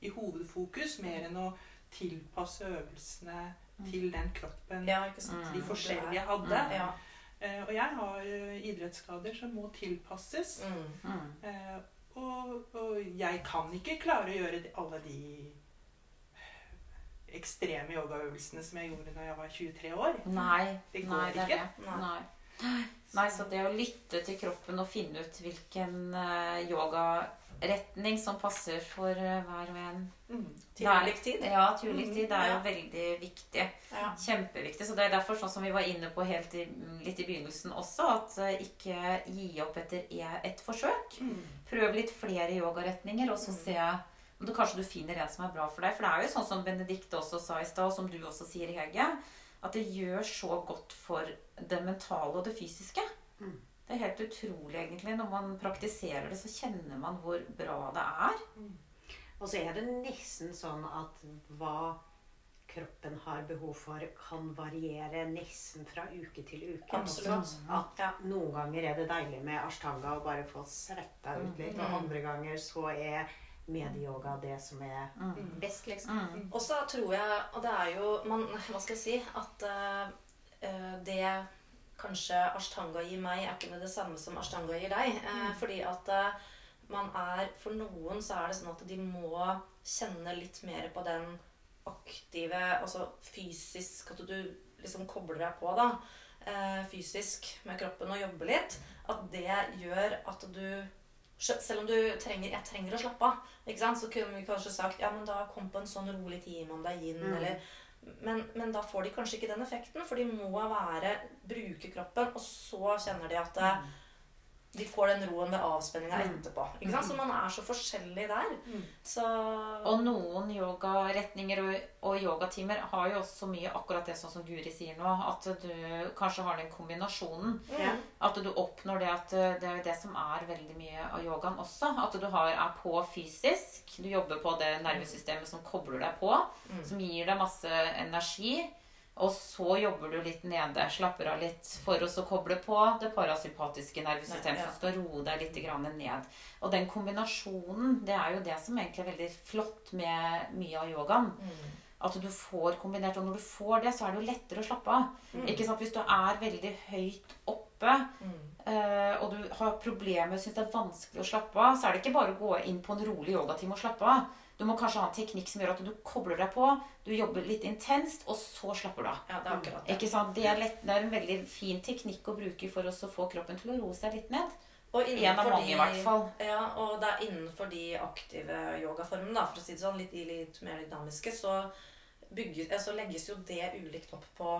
i hovedfokus, mer enn å tilpasse øvelsene til den kroppen ja, ikke sant. Mm. de forskjellige hadde. Mm. Ja. Eh, og jeg har eh, idrettsskader som må tilpasses. Mm. Mm. Eh, og, og jeg kan ikke klare å gjøre alle de ekstreme yogaøvelsene som jeg gjorde da jeg var 23 år. Nei. Det går Nei, det ikke. det. Nei. Nei. Så det å lytte til kroppen og finne ut hvilken eh, yogaretning som passer for eh, hver og en Mm. Til ulik tid. Ja, til ulik tid. Det er jo veldig viktig. Ja. Kjempeviktig. Så det er derfor, sånn som vi var inne på helt i, litt i begynnelsen også, at eh, ikke gi opp etter e- ett forsøk. Mm. Prøv litt flere yogaretninger, og så Mm. se om du kanskje du finner en som er bra for deg. For det er jo sånn som Benedicte også sa i stad, og som du også sier, Hege, at det gjør så godt for det mentale og det fysiske. Mm. Det er helt utrolig, egentlig. Når man praktiserer det, så kjenner man hvor bra det er. Og så er det nesten sånn at hva kroppen har behov for, kan variere nesten fra uke til uke. Absolutt. At Ja. noen ganger er det deilig med ashtanga og bare få svetta ut litt. Og Mm. andre ganger så er medyoga det som er Mm. best, liksom. Mm. Og så tror jeg, og det er jo man, Hva skal jeg si At eh, eh, det kanskje ashtanga gir meg, er ikke det samme som ashtanga gir deg. Eh, Fordi at uh, man er For noen så er det sånn at de må kjenne litt mer på den aktive Altså fysisk At du liksom kobler deg på, da. eh, fysisk med kroppen og jobber litt. At det gjør at du selv om du trenger, jeg trenger å slappe av, så kunne vi kanskje sagt ja, men da kom på en sånn rolig time om deg inn, Mm. eller men, men da får de kanskje ikke den effekten, for de må være, bruke kroppen, og så kjenner de at eh, de får den roen ved avspenninga Mm. etterpå. Ikke sant? Så man er så forskjellig der. Mm. Så Og noen yogaretninger og, og yogatimer har jo også mye akkurat det sånn som Guri sier nå, at du kanskje har den kombinasjonen. mm, At du oppnår det at eh, det er det som er veldig mye av yogaen også. At du har, er på fysisk. Du jobber på det nervesystemet som kobler deg på. Mm. Som gir deg masse energi. Og så jobber du litt nede, slapper av litt for å så koble på det parasympatiske nervesystemet Ja. som skal roe deg litt grann ned. Og den kombinasjonen, det er jo det som egentlig er veldig flott med mye av yogaen. mm, At du får kombinert. Og når du får det, så er det jo lettere å slappe av. Mm. Ikke sant? Hvis du er veldig høyt oppe, mm, eh, og du har problemer syns det er vanskelig å slappe av, så er det ikke bare å gå inn på en rolig yogatime og slappe av. Du må kanskje ha en teknikk som gjør at du kobler deg på, du jobber litt intenst, og så slapper du av. ja, det er akkurat det. Ikke sant? Det, er lett, det er en veldig fin teknikk å bruke for å få kroppen til å roe seg litt ned. Og En av mange, i fall. Ja, og det er innenfor de aktive yogaformene, for å si det sånn, litt, litt mer dynamiske, så, bygges, så legges jo det ulikt opp på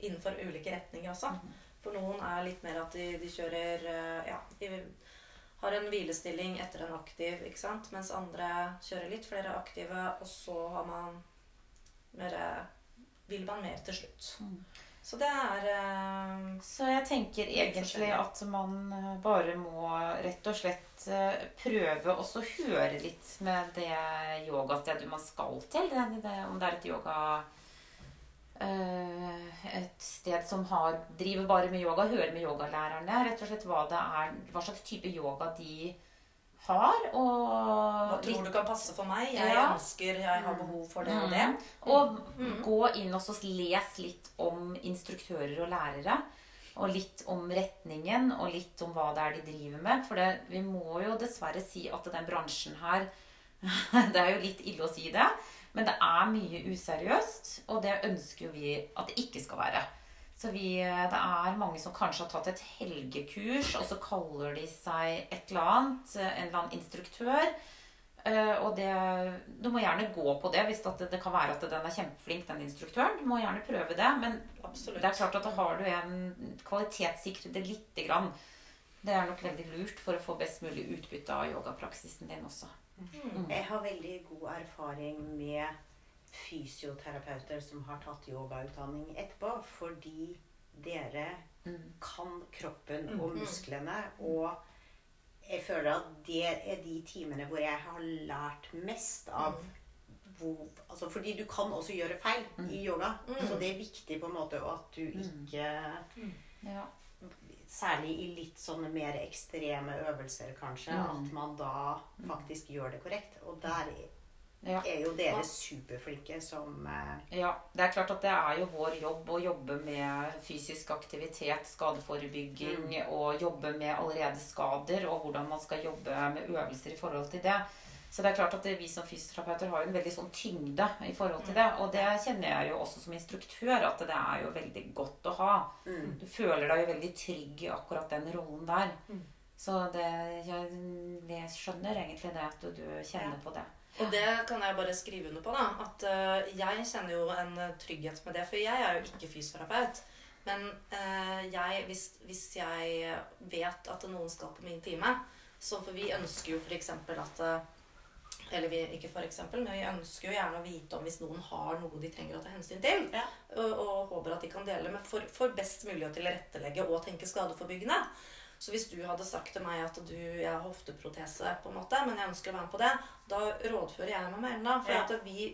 innenfor ulike retninger også. Mhm. For noen er litt mer at de, de kjører eh, Ja, de har en hvilestilling etter en aktiv, ikke sant? Mens andre kjører litt flere aktive, og så har man mer Vil man mer til slutt. Mm. Så det er eh, Så jeg tenker egentlig at man eh, bare må rett og slett eh, prøve også høre litt med det yogastedet man skal til. Om det er et yoga Et sted som har, driver bare med yoga, hører med yogalærerne. Rett og slett hva det er, hva slags type yoga de har. Hva Og tror du kan passe for meg? Jeg Ja. ønsker, jeg har behov for det og det. Mm. Og Mm. gå inn og les litt om instruktører og lærere. Og litt om retningen, og litt om hva det er de driver med. For det, vi må jo dessverre si at den bransjen her Det er jo litt ille å si det, men det er mye useriøst. Og det ønsker jo vi at det ikke skal være. Så vi, det er mange som kanskje har tatt et helgekurs, og så kaller de seg et eller annet. En eller annen instruktør. Eh, og det, du må gjerne gå på det hvis det, det kan være at den er kjempeflink, den instruktøren. Du må gjerne prøve det. Men Absolutt. det er klart at da har du en kvalitetssikret det lite grann. Det er nok veldig lurt for å få best mulig utbytte av yogapraksisen din også. Mm. Jeg har veldig god erfaring med fysioterapeuter som har tatt yogautdanning etterpå, fordi dere Mm. kan kroppen og Mm. musklene. Og jeg føler at det er de timene hvor jeg har lært mest av hvor, altså Fordi du kan også gjøre feil i yoga. Så det er viktig på en måte at du ikke Ja. Særlig i litt sånne mer ekstreme øvelser, kanskje. Mm. At man da faktisk gjør det korrekt. Og der Ja. er jo dere superflinke som eh, Ja, det er klart at det er jo vår jobb å jobbe med fysisk aktivitet, skadeforebygging, og jobbe med allerede skader, og hvordan man skal jobbe med øvelser i forhold til det. Så det er klart at vi som fysioterapeuter har jo en veldig sånn tyngde i forhold til det. Og det kjenner jeg jo også som instruktør, at det er jo veldig godt å ha. mm. Du føler deg jo veldig trygg i akkurat den rollen der. Mm. Så det, jeg, jeg skjønner egentlig det at du, kjenner på det. Og det kan jeg bare skrive under på. da, At eh, jeg kjenner jo en eh, trygghet med det. For jeg er jo ikke fysioterapeut. Men eh, jeg, hvis, hvis jeg vet at noen skal på min time Så for vi ønsker jo f.eks. at Eller vi, ikke for eksempel, men vi ønsker jo gjerne å vite om hvis noen har noe de trenger å ta hensyn til. Ja. Og, og håper at de kan dele med for, for best mulig å tilrettelegge og tenke skadeforbyggende. Så hvis du hadde sagt til meg at du, jeg har hofteprotese, på en måte, men jeg ønsker å være med på det, da rådfører jeg meg med Erna. For Ja. at vi,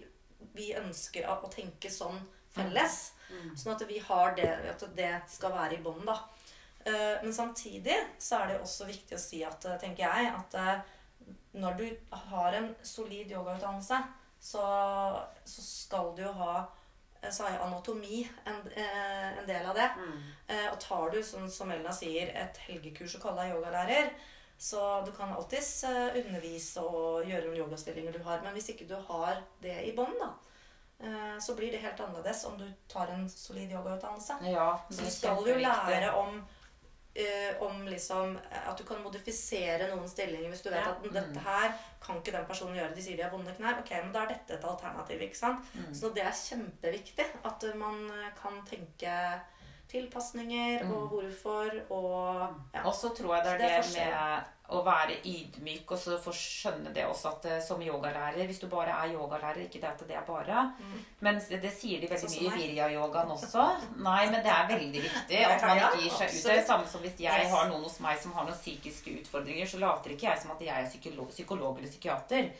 vi ønsker å, tenke sånn felles. Mm. Sånn at vi har det, at det skal være i bånd, da. Eh, Men samtidig så er det også viktig å si at, eh, tenker jeg, at eh, når du har en solid yogautdannelse, så, så skal du jo ha eh, så er anatomi en, eh, en del av det. Mm. Eh, Og tar du, som, som Elna sier, et helgekurs og kaller deg yogalærer, så du kan alltids undervise og gjøre noen yogastillinger du har. Men hvis ikke du har det i bånn, da, eh, så blir det helt annerledes om du tar en solid yogautdannelse. Ja, Så du skal jo lære om eh, om liksom eh, At du kan modifisere noen stillinger hvis du vet Ja. at dette her kan ikke den personen gjøre. De sier de har vonde knær. Ok, men da er dette et alternativ. ikke sant? Mm. Så det er kjempeviktig at man eh, kan tenke, tilpasninger Mm. og hvorfor og ja. Og så tror jeg det er det er det, med å være ydmyk og så få skjønne det også at eh, som yogalærer Hvis du bare er yogalærer, ikke det at det er bare Mm. Men det, det sier de veldig Sånn mye i. Virya-yogaen også. Nei, men det er veldig viktig at man ikke gir seg ut. Det er det samme som hvis jeg har noen hos meg som har noen psykiske utfordringer, så later ikke jeg som at jeg er psykolog, psykolog eller psykiater.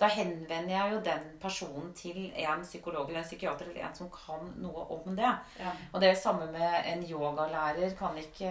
Da henvender jeg jo den personen til en psykolog eller en psykiater eller en som kan noe om det. Ja. Og det er samme med en yogalærer kan ikke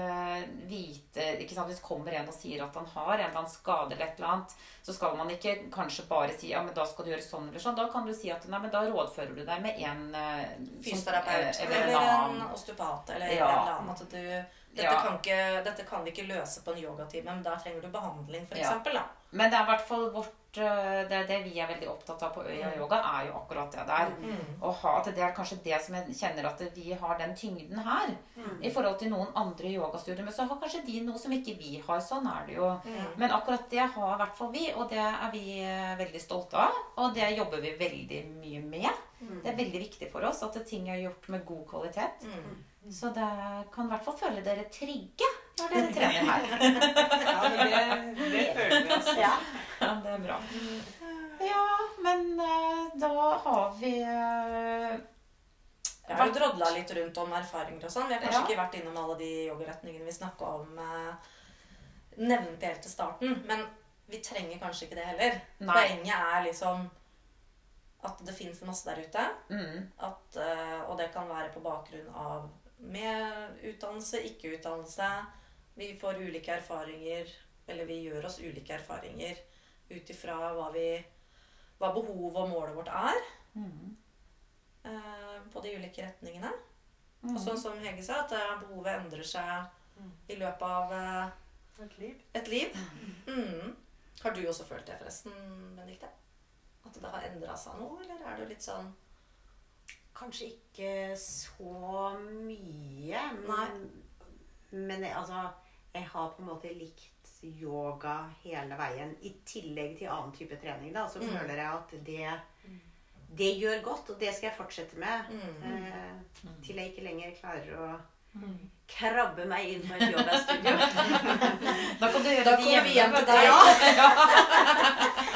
vite ikke sant? Hvis kommer en og sier at han har en eller annen skade eller et eller annet, så skal man ikke kanskje bare si ja, men da skal du gjøre sånn eller sånn. Da kan du si at nei, men da rådfører du deg med en Fysioterapeut som- Fysioterapeut eh, eller, eller en en osteopat eller Ja. en eller annen. At du, dette, Ja. kan ikke, dette kan vi ikke løse på en yogatime, men da trenger du behandling, for Ja. Men det er i hvert fall vårt eh, det, det vi er veldig opptatt av på Øya Yoga, er jo akkurat det der. Mm. Ha at det er kanskje det som jeg kjenner at vi har den tyngden her. Mm. I forhold til noen andre yogastudier. Men så har kanskje de noe som ikke vi har. Sånn er det jo. Mm. Men akkurat det har i hvert fall vi, og det er vi eh, veldig stolte av. Og det jobber vi veldig mye med. Det er veldig viktig for oss at ting er gjort med god kvalitet. Mm. Så det kan i hvert fall føle dere trygge når dere trener her. Ja, det, det føler vi også. Ja. Ja, det er bra. Ja, men eh, da har vi vi Jeg har jo drodla litt rundt om erfaringer og sånn. Vi har kanskje Ja. ikke vært innom alle de yogaretningene vi snakka om. nevnt nevnte helt til starten. Men vi trenger kanskje ikke det heller. Nei. Poenget er liksom at det fins masse der ute. mm, At, eh, og det kan være på bakgrunn av med utdannelse, ikke utdannelse. Vi får ulike erfaringer, eller vi gjør oss ulike erfaringer ut ifra hva, vi- hva behovet og målet vårt er mm, eh, på de ulike retningene. mm. Og sånn som Hege sa, at eh, behovet endrer seg i løpet av eh, Et liv. et liv. Mm. Har du også følt det, forresten, Benedicte? At det har endra seg noe, eller er det litt sånn Kanskje ikke så mye, men, men jeg, altså, jeg har på en måte likt yoga hele veien. I tillegg til annen type trening, da, så Mm. føler jeg at det, det gjør godt, og det skal jeg fortsette med. mm. Eh, til jeg ikke lenger klarer å krabbe meg inn på et yogastudio. Da kan du gjøre Da det kommer vi hjem til deg. Ja.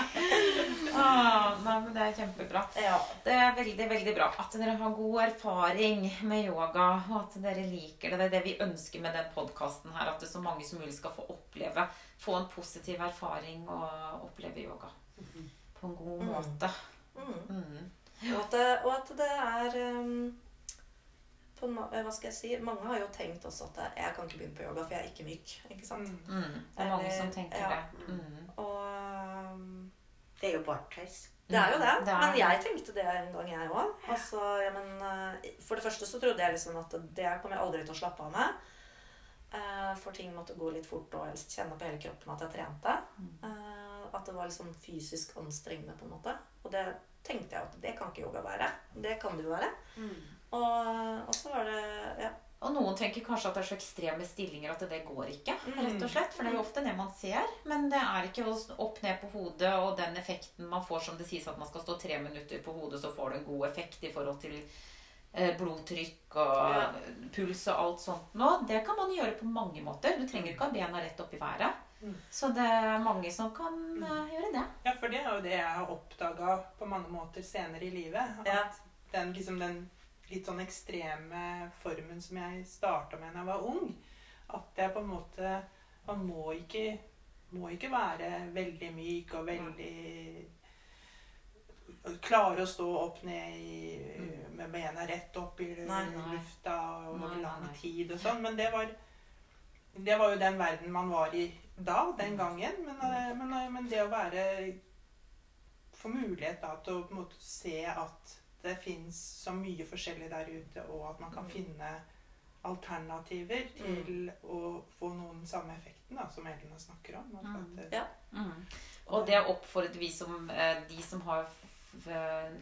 ah, nei, men det er kjempebra. Ja. Det er veldig, veldig bra at dere har god erfaring med yoga, og at dere liker det. Det er det vi ønsker med den podkasten her. At det så mange som mulig skal få oppleve, få en positiv erfaring og oppleve yoga på en god Mm. måte. Mm. Mm. Og, at det, og at det er um, en eh, Hva skal jeg si? Mange har jo tenkt også at jeg kan ikke begynne på yoga, for jeg er ikke myk. Ikke sant? Mm. Mm. Det er mange som tenker Ja. det. Mm. Og um, Det er jo bare tøys. det er jo det. Det er Men jeg tenkte det en gang, jeg òg. Altså, ja, eh, for det første så trodde jeg liksom at det kommer jeg aldri til å slappe av med. Eh, For ting måtte gå litt fort og helst kjenne på hele kroppen at jeg trente. Mm. At det var liksom fysisk anstrengende, på en måte. Og det tenkte jeg at det kan ikke yoga være. Det kan det jo være. Og, og så var det ja. Og noen tenker kanskje at det er så ekstreme stillinger at det går ikke. Mm. rett og slett. For det er jo ofte det man ser. Men det er ikke opp ned på hodet og den effekten man får som det sies at man skal stå tre minutter på hodet, så får du en god effekt i forhold til eh, blodtrykk og Ja. puls og alt sånt nå. Det kan man gjøre på mange måter. Du trenger ikke ha bena rett opp i været. Mm. Så det er mange som kan eh, gjøre det. Ja, for det er jo det jeg har oppdaga på mange måter senere i livet. At Ja. den, liksom den litt sånn ekstreme formen som jeg starta med da jeg var ung, at jeg på en måte Man må ikke, må ikke være veldig myk og veldig Klare å stå opp ned i, med bena rett opp i Nei, nei. lufta over lang tid og sånn. Men det var, det var jo den verden man var i da, den gangen. Men, eh, men, eh, men det å være Få mulighet da til å på en måte se at det fins så mye forskjellig der ute, og at man kan finne alternativer til å få noen samme effekten da, som Elena snakker om. Mm. at, Ja. Mm. Og det oppfordret vi som eh, de som har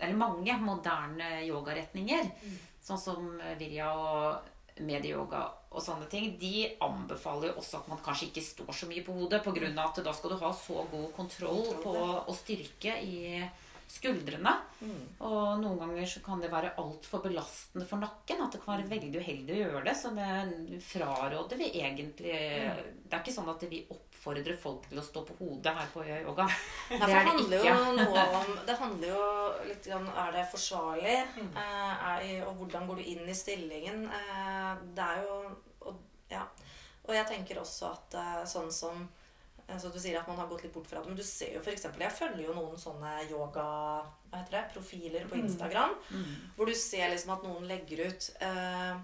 Eller mange moderne yogaretninger, Mm. sånn som Virja og medieyoga og sånne ting, de anbefaler jo også at man kanskje ikke står så mye på hodet, av at da skal du ha så god kontroll på og styrke i skuldrene. Mm. Og noen ganger så kan det være altfor belastende for nakken. At det kan være veldig uheldig å gjøre det. Så det fraråder vi egentlig Det er ikke sånn at vi oppfordrer folk til å stå på hodet her på Yoga. Nei, Det det det handler om Det handler jo litt om Er det forsvarlig? Mm. er, og hvordan går du inn i stillingen? Eh, det er jo og, Ja. Og jeg tenker også at eh, sånn som eh, så Du sier at man har gått litt bort fra det, men du ser jo eksempel, Jeg følger jo noen sånne yoga hva heter det, profiler på Instagram. Hvor du ser liksom at noen legger ut eh,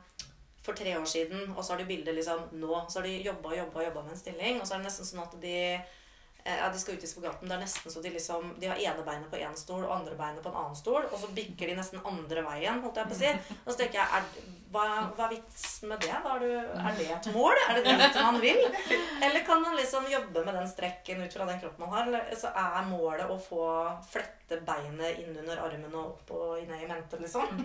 for tre år siden, og så har de bilder liksom nå. Så har de jobba og jobba, jobba med en stilling, og så er det nesten sånn at de ja, De skal ut i spagaten. Det er nesten så de liksom De har ene beinet på én stol og andre beinet på en annen stol, og så bikker de nesten andre veien, holdt jeg på å si. Og så tenker jeg er, hva, hva er vitsen med det? Er, du, er det et mål? Er det dit man vil? Eller kan man liksom jobbe med den strekken ut fra den kroppen man har? Eller så er målet å få flette beinet inn under armen og opp og ned i mente, liksom?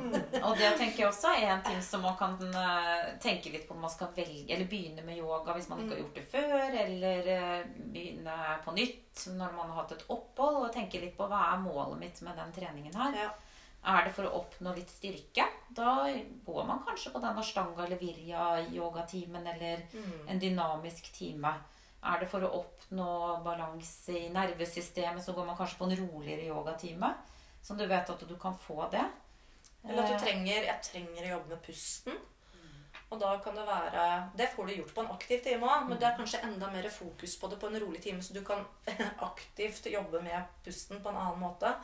Og det tenker jeg også er en ting som man kan eh, tenke litt på når man skal velge, eller begynne med yoga hvis man ikke har gjort det før, eller eh, begynne på nytt når man har hatt et opphold, og tenke litt på hva er målet mitt med den treningen her. Ja. Er det for å oppnå litt styrke? Da går man kanskje på den ashtanga eller virya-yogatimen eller Mm. en dynamisk time. Er det for å oppnå balanse i nervesystemet, så går man kanskje på en roligere yogatime. Som du vet at du kan få det. Eller at Eh, du trenger Jeg trenger å jobbe med pusten. Og da kan det være Det får du gjort på en aktiv time òg, men det er kanskje enda mer fokus på det på en rolig time, så du kan aktivt jobbe med pusten på en annen måte.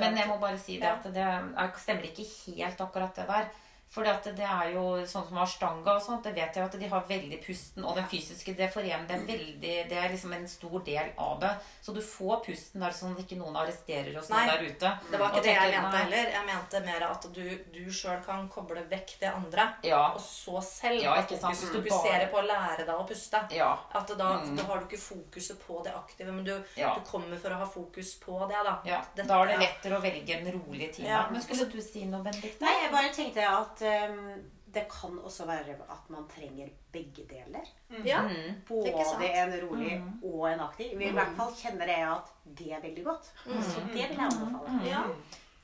Men det jeg må bare si det at det er, stemmer ikke helt akkurat det der. For det er jo sånn som ashtanga og sånt, det vet jeg at de har veldig pusten. Og den fysiske, det forener det er veldig Det er liksom en stor del av det. Så du får pusten der sånn at ikke noen arresterer oss Nei. der ute. Det var Og ikke det jeg mente nei. heller. Jeg mente mer at du, du sjøl kan koble vekk det andre, Ja. og så selv Ja, ikke sant. Hvis du fokuserer på å lære deg å puste. Ja. At da, Mm. da har du ikke fokuset på det aktive, men du, Ja. du kommer for å ha fokus på det. da. ja. Dette- Da er det lettere å velge en rolig time. Ja. Men skulle du si noe, Benedicte? Nei, jeg bare tenkte at ehm, det kan også være at man trenger begge deler. Ja. Mm. Ikke sant? Både en rolig og en aktiv. I hvert fall kjenner jeg at det er veldig godt. Så det vil jeg anbefale. Ja.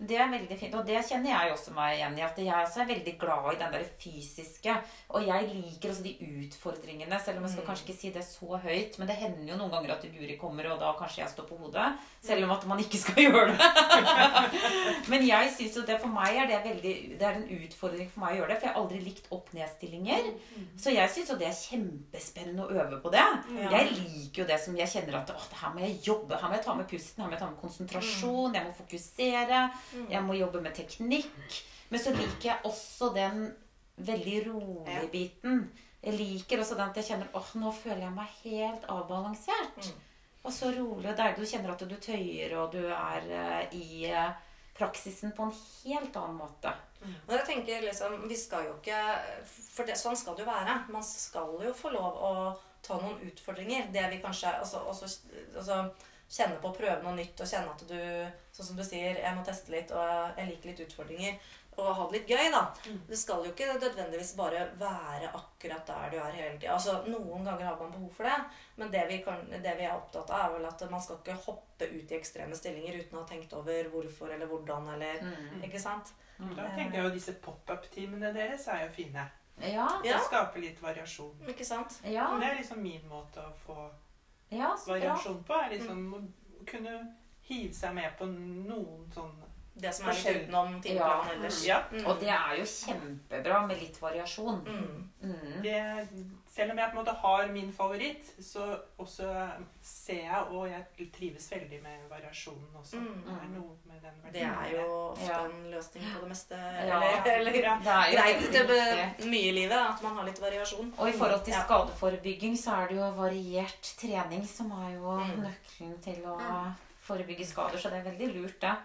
Det er veldig fint, og det kjenner jeg også meg igjen i. At jeg også er veldig glad i den der fysiske. Og jeg liker også de utfordringene, selv om jeg skal kanskje ikke si det så høyt. Men det hender jo noen ganger at Guri kommer, og da kanskje jeg står på hodet. Selv om at man ikke skal gjøre det. men jeg syns jo det for meg er det veldig Det er en utfordring for meg å gjøre det. For jeg har aldri likt opp-ned-stillinger. Så jeg syns jo det er kjempespennende å øve på det. Jeg liker jo det som jeg kjenner at Åh, her må jeg jobbe, her må jeg ta med pusten, her må jeg ta med konsentrasjon, jeg må fokusere, jeg må jobbe med teknikk. Men så liker jeg også den veldig rolige biten. Jeg liker også den at jeg kjenner åh, nå føler jeg meg helt avbalansert. Og så rolig og deilig. Du kjenner at du tøyer, og du er uh, i uh, praksisen på en helt annen måte. Men jeg tenker liksom, vi skal jo ikke For det, sånn skal det jo være. Man skal jo få lov å ta noen utfordringer. Det vi kanskje altså, også, også kjenne på å prøve noe nytt og kjenne at du Sånn som du sier, jeg må teste litt, og jeg liker litt utfordringer. Og ha det litt gøy, da. Det skal jo ikke nødvendigvis bare være akkurat der du er hele tida. Altså, noen ganger har man behov for det, men det vi, kan, det vi er opptatt av, er vel at man skal ikke hoppe ut i ekstreme stillinger uten å ha tenkt over hvorfor eller hvordan eller Ikke sant? Da tenker jeg jo disse pop-up-timene deres er jo fine. Ja. Ja. Det skaper litt variasjon. Ikke sant? Ja. Det er liksom min måte å få ja variasjon på. er liksom å kunne hive seg med på noen sånn Det som er litt utenom timeplanen Ja. ellers. Ja. Mm. Og det er jo kjempebra med litt variasjon. Mm. Mm. Det, selv om jeg på en måte har min favoritt, så også ser jeg, og jeg trives veldig med variasjonen også. Mm. Det er noe med den Det er jo ofte Ja. en løsning på det meste. Ja. Eller, eller Ja. Det er jo greit det mye i livet at man har litt variasjon. Og i forhold til skadeforebygging så er det jo variert trening som er jo Mm. nøkkelen til å forebygge skader, så det er veldig lurt, det.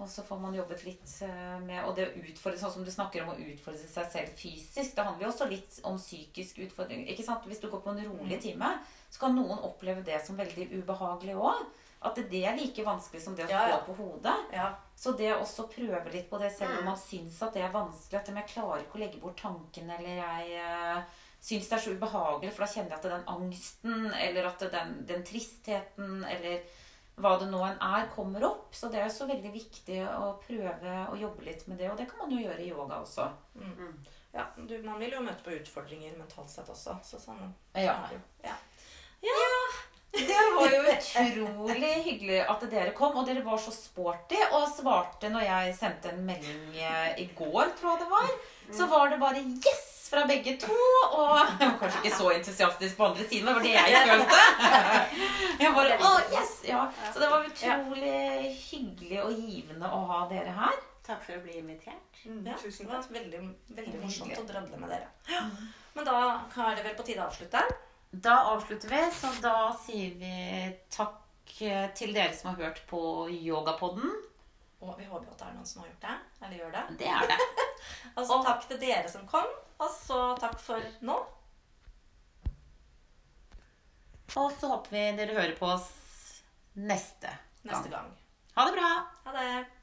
Og så får man jobbet litt eh, med Og det å utfordre, sånn som du snakker om å utfordre seg selv fysisk, det handler jo også litt om psykisk utfordring. Ikke sant? Hvis du går på en rolig time, så kan noen oppleve det som veldig ubehagelig òg. At det er like vanskelig som det å Ja, ja. på hodet. Ja. Så det å også prøve litt på det, selv om man syns at det er vanskelig, at jeg klarer ikke å legge bort tanken, eller jeg uh, syns det er så ubehagelig, for da kjenner jeg at den angsten, eller at den, den tristheten, eller hva det nå enn er, kommer opp. Så det er så veldig viktig å prøve å jobbe litt med det. Og det kan man jo gjøre i yoga også. Mm. Ja, du, man vil jo møte på utfordringer mentalt sett også. Så sånn Ja. Ja. Ja. Det var jo utrolig hyggelig at dere kom, og dere var så sporty og svarte når jeg sendte en melding eh, i går, tror jeg det var. Så var det bare 'yes' fra begge to. Og jeg var kanskje ikke så entusiastisk på andre siden, det var det jeg følte. Jeg bare, å, yes, ja. Så det var utrolig hyggelig og givende å ha dere her. Takk for å bli invitert. Mm, Ja, tusen det var takk. veldig, veldig morsomt å dradle med dere. Men da er det vel på tide å avslutte. Da avslutter vi, så da sier vi takk eh, til dere som har hørt på Yogapodden. Og vi håper jo at det er noen som har gjort det. Eller gjør det. Det er det. Altså Og- takk til dere som kom. Og så takk for nå. Og så håper vi dere hører på oss neste gang. Gang. Ha det bra! Ha det.